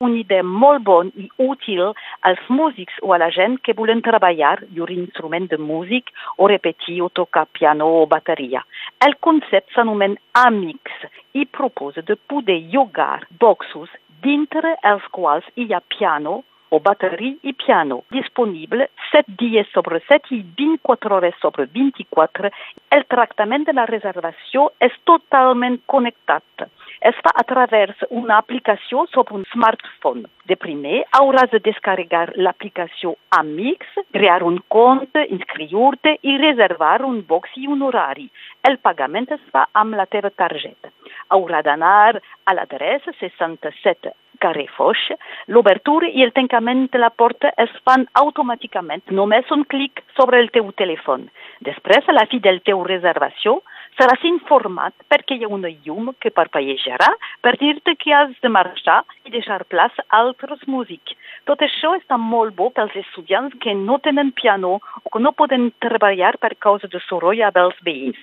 una idea molt bona i útil als músics o a la gent que volen treballar llur instrument de músic o repetir o tocar piano o bateria. El concepte s'anomena Amics i proposa de poder llogar boxos dintre els quals hi ha piano o bateria i piano, disponible 7 dies sobre 7 i 24 hores sobre 24. El tractament de la reservació és totalment connectat. Es fa a través una aplicació sobre un smartphone. De primer, hauràs de descarregar l'aplicació Amix, crear un compte, inscriure-te i reservar un box i un horari. El pagament es fa amb la teva targeta. Haurà d'anar a l'adreça 67 carrer Foix, l'obertura i el tancament de la porta es fan automàticament, només un clic sobre el teu telèfon. Després, a la fi del teu reservació, seràs informat perquè hi ha una llum que parpellejarà per dir-te que has de marxar i deixar plaç a altres músics. Tot això està molt bo pels estudiants que no tenen piano o que no poden treballar per causa de soroll amb els veïns.